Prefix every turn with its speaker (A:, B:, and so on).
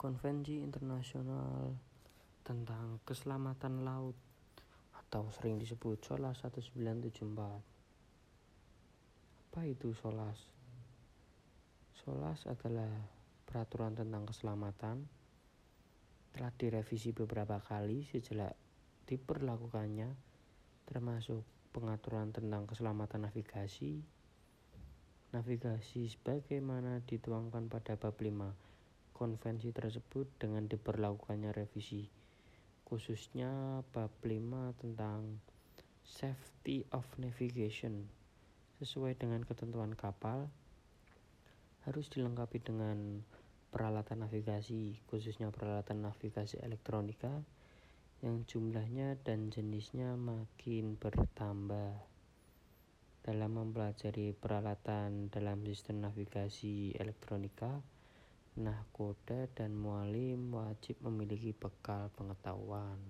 A: Konvensi Internasional tentang Keselamatan Laut atau sering disebut SOLAS 1974. Apa itu SOLAS? SOLAS adalah peraturan tentang keselamatan telah direvisi beberapa kali sejak diperlakukannya termasuk pengaturan tentang keselamatan navigasi navigasi sebagaimana dituangkan pada bab 5 konvensi tersebut dengan diperlakukannya revisi khususnya bab 5 tentang safety of navigation sesuai dengan ketentuan kapal harus dilengkapi dengan peralatan navigasi, khususnya peralatan navigasi elektronika yang jumlahnya dan jenisnya makin bertambah. Dalam mempelajari peralatan dalam sistem navigasi elektronika, nahkoda dan mualim wajib memiliki bekal pengetahuan.